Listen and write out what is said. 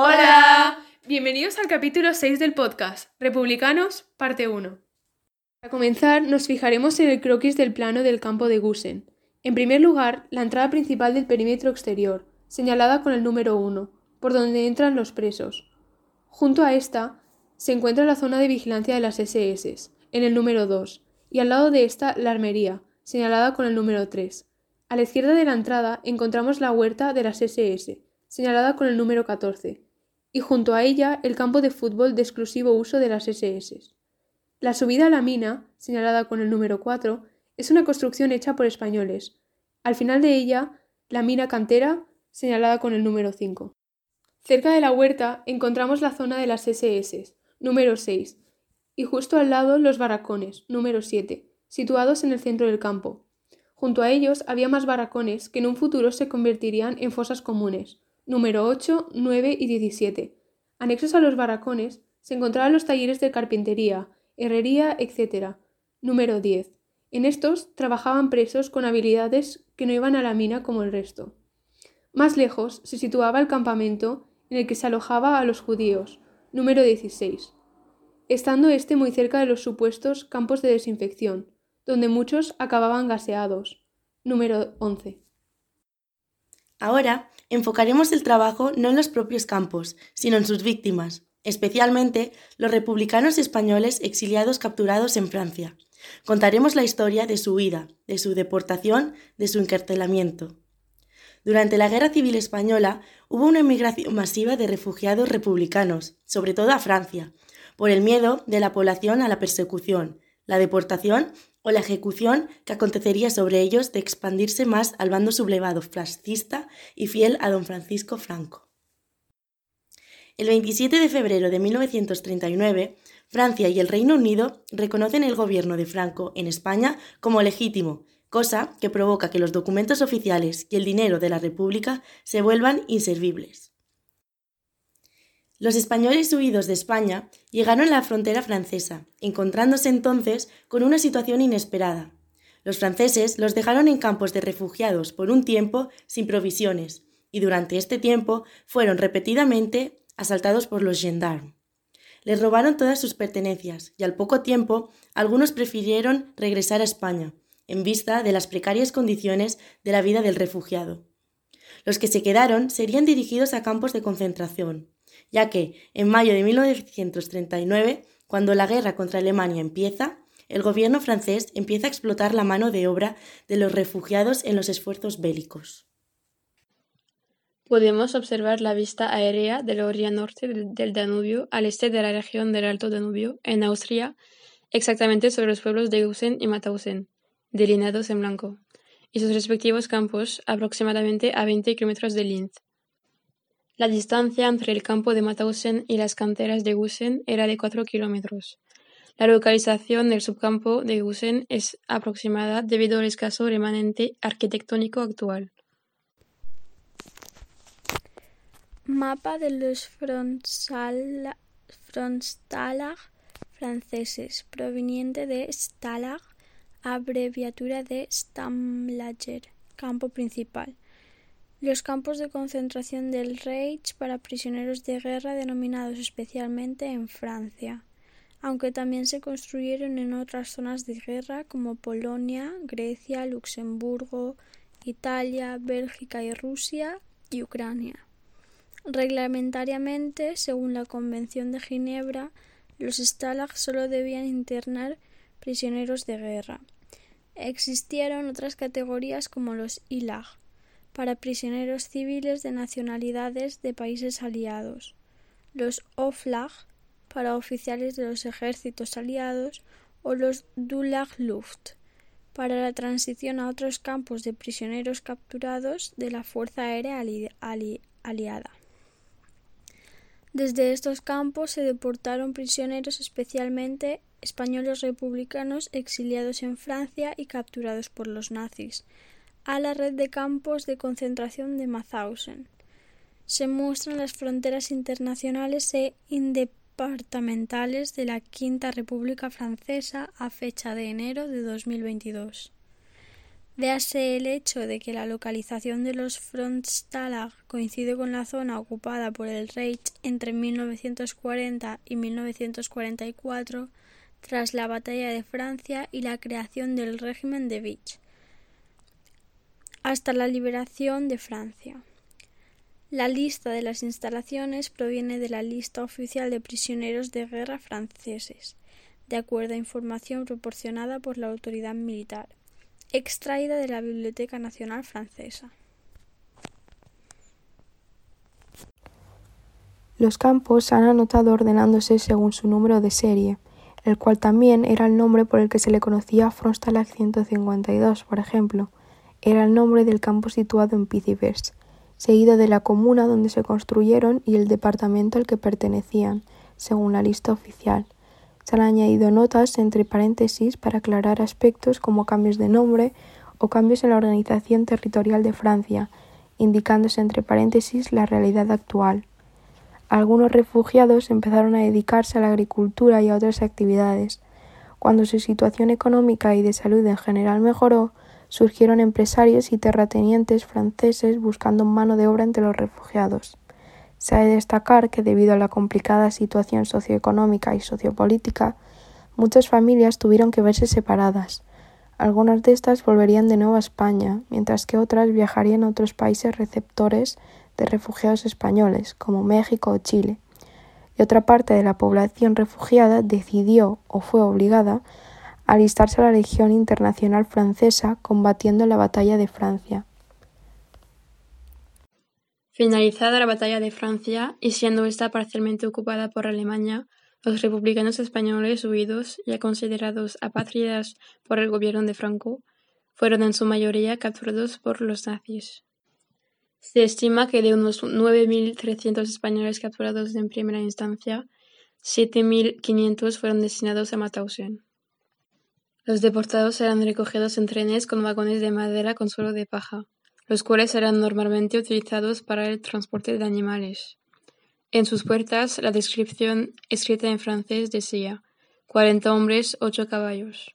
Hola. Bienvenidos al capítulo 6 del podcast, Republicanos, parte 1. Para comenzar, nos fijaremos en el croquis del plano del campo de Gusen. En primer lugar, la entrada principal del perímetro exterior, señalada con el número 1, por donde entran los presos. Junto a esta se encuentra la zona de vigilancia de las SS, en el número 2, y al lado de esta la armería, señalada con el número 3. A la izquierda de la entrada encontramos la huerta de las SS, señalada con el número 14, y junto a ella el campo de fútbol de exclusivo uso de las SS. La subida a la mina, señalada con el número 4, es una construcción hecha por españoles. Al final de ella, la mina cantera, señalada con el número 5. Cerca de la huerta encontramos la zona de las SS, número 6, y justo al lado los barracones, número 7, situados en el centro del campo. Junto a ellos había más barracones que en un futuro se convertirían en fosas comunes, número 8, 9 y 17. Anexos a los barracones se encontraban los talleres de carpintería, herrería, etc. Número 10. En estos trabajaban presos con habilidades que no iban a la mina como el resto. Más lejos se situaba el campamento en el que se alojaba a los judíos, número 16, estando este muy cerca de los supuestos campos de desinfección, donde muchos acababan gaseados, número 11. Ahora enfocaremos el trabajo no en los propios campos, sino en sus víctimas, especialmente los republicanos españoles exiliados capturados en Francia. Contaremos la historia de su huida, de su deportación, de su encarcelamiento. Durante la Guerra Civil Española hubo una emigración masiva de refugiados republicanos, sobre todo a Francia, por el miedo de la población a la persecución, la deportación o la ejecución que acontecería sobre ellos de expandirse más al bando sublevado fascista y fiel a don Francisco Franco. El 27 de febrero de 1939, Francia y el Reino Unido reconocen el gobierno de Franco en España como legítimo, cosa que provoca que los documentos oficiales y el dinero de la República se vuelvan inservibles. Los españoles huidos de España llegaron a la frontera francesa, encontrándose entonces con una situación inesperada. Los franceses los dejaron en campos de refugiados por un tiempo sin provisiones, y durante este tiempo fueron repetidamente asaltados por los gendarmes. Les robaron todas sus pertenencias y al poco tiempo algunos prefirieron regresar a España, en vista de las precarias condiciones de la vida del refugiado. Los que se quedaron serían dirigidos a campos de concentración, ya que en mayo de 1939, cuando la guerra contra Alemania empieza, el gobierno francés empieza a explotar la mano de obra de los refugiados en los esfuerzos bélicos podemos observar la vista aérea de la orilla norte del Danubio al este de la región del Alto Danubio, en Austria, exactamente sobre los pueblos de Gusen y Mauthausen, delineados en blanco, y sus respectivos campos aproximadamente a 20 kilómetros de Linz. La distancia entre el campo de Mauthausen y las canteras de Gusen era de 4 kilómetros. La localización del subcampo de Gusen es aproximada debido al escaso remanente arquitectónico actual. Mapa de los Frontstalag franceses, proveniente de Stalag, abreviatura de Stammlager, campo principal. Los campos de concentración del Reich para prisioneros de guerra denominados especialmente en Francia, aunque también se construyeron en otras zonas de guerra como Polonia, Grecia, Luxemburgo, Italia, Bélgica y Rusia y Ucrania. Reglamentariamente, según la Convención de Ginebra, los Stalag solo debían internar prisioneros de guerra. Existieron otras categorías como los ILAG, para prisioneros civiles de nacionalidades de países aliados, los OFLAG, para oficiales de los ejércitos aliados, o los DULAG Luft, para la transición a otros campos de prisioneros capturados de la Fuerza Aérea Aliada. Desde estos campos se deportaron prisioneros especialmente españoles republicanos exiliados en Francia y capturados por los nazis, a la red de campos de concentración de Mauthausen. Se muestran las fronteras internacionales e indepartamentales de la Quinta República Francesa a fecha de enero de 2022. Véase el hecho de que la localización de los Frontstalag coincide con la zona ocupada por el Reich entre 1940 y 1944 tras la Batalla de Francia y la creación del régimen de Vichy, hasta la liberación de Francia. La lista de las instalaciones proviene de la lista oficial de prisioneros de guerra franceses, de acuerdo a información proporcionada por la autoridad militar extraída de la Biblioteca Nacional Francesa. Los campos se han anotado ordenándose según su número de serie, el cual también era el nombre por el que se le conocía a Fronstalag 152, por ejemplo. Era el nombre del campo situado en Pizivers, seguido de la comuna donde se construyeron y el departamento al que pertenecían, según la lista oficial. Se han añadido notas entre paréntesis para aclarar aspectos como cambios de nombre o cambios en la organización territorial de Francia, indicándose entre paréntesis la realidad actual. Algunos refugiados empezaron a dedicarse a la agricultura y a otras actividades. Cuando su situación económica y de salud en general mejoró, surgieron empresarios y terratenientes franceses buscando mano de obra entre los refugiados. Se ha de destacar que debido a la complicada situación socioeconómica y sociopolítica, muchas familias tuvieron que verse separadas. Algunas de estas volverían de nuevo a España, mientras que otras viajarían a otros países receptores de refugiados españoles, como México o Chile. Y otra parte de la población refugiada decidió o fue obligada alistarse a la Legión Internacional Francesa combatiendo en la Batalla de Francia. Finalizada la batalla de Francia y siendo esta parcialmente ocupada por Alemania, los republicanos españoles huidos, ya considerados apátridas por el gobierno de Franco, fueron en su mayoría capturados por los nazis. Se estima que de unos 9.300 españoles capturados en primera instancia, 7.500 fueron destinados a Mauthausen. Los deportados eran recogidos en trenes con vagones de madera con suelo de paja los cuales eran normalmente utilizados para el transporte de animales. En sus puertas, la descripción escrita en francés decía cuarenta hombres, ocho caballos.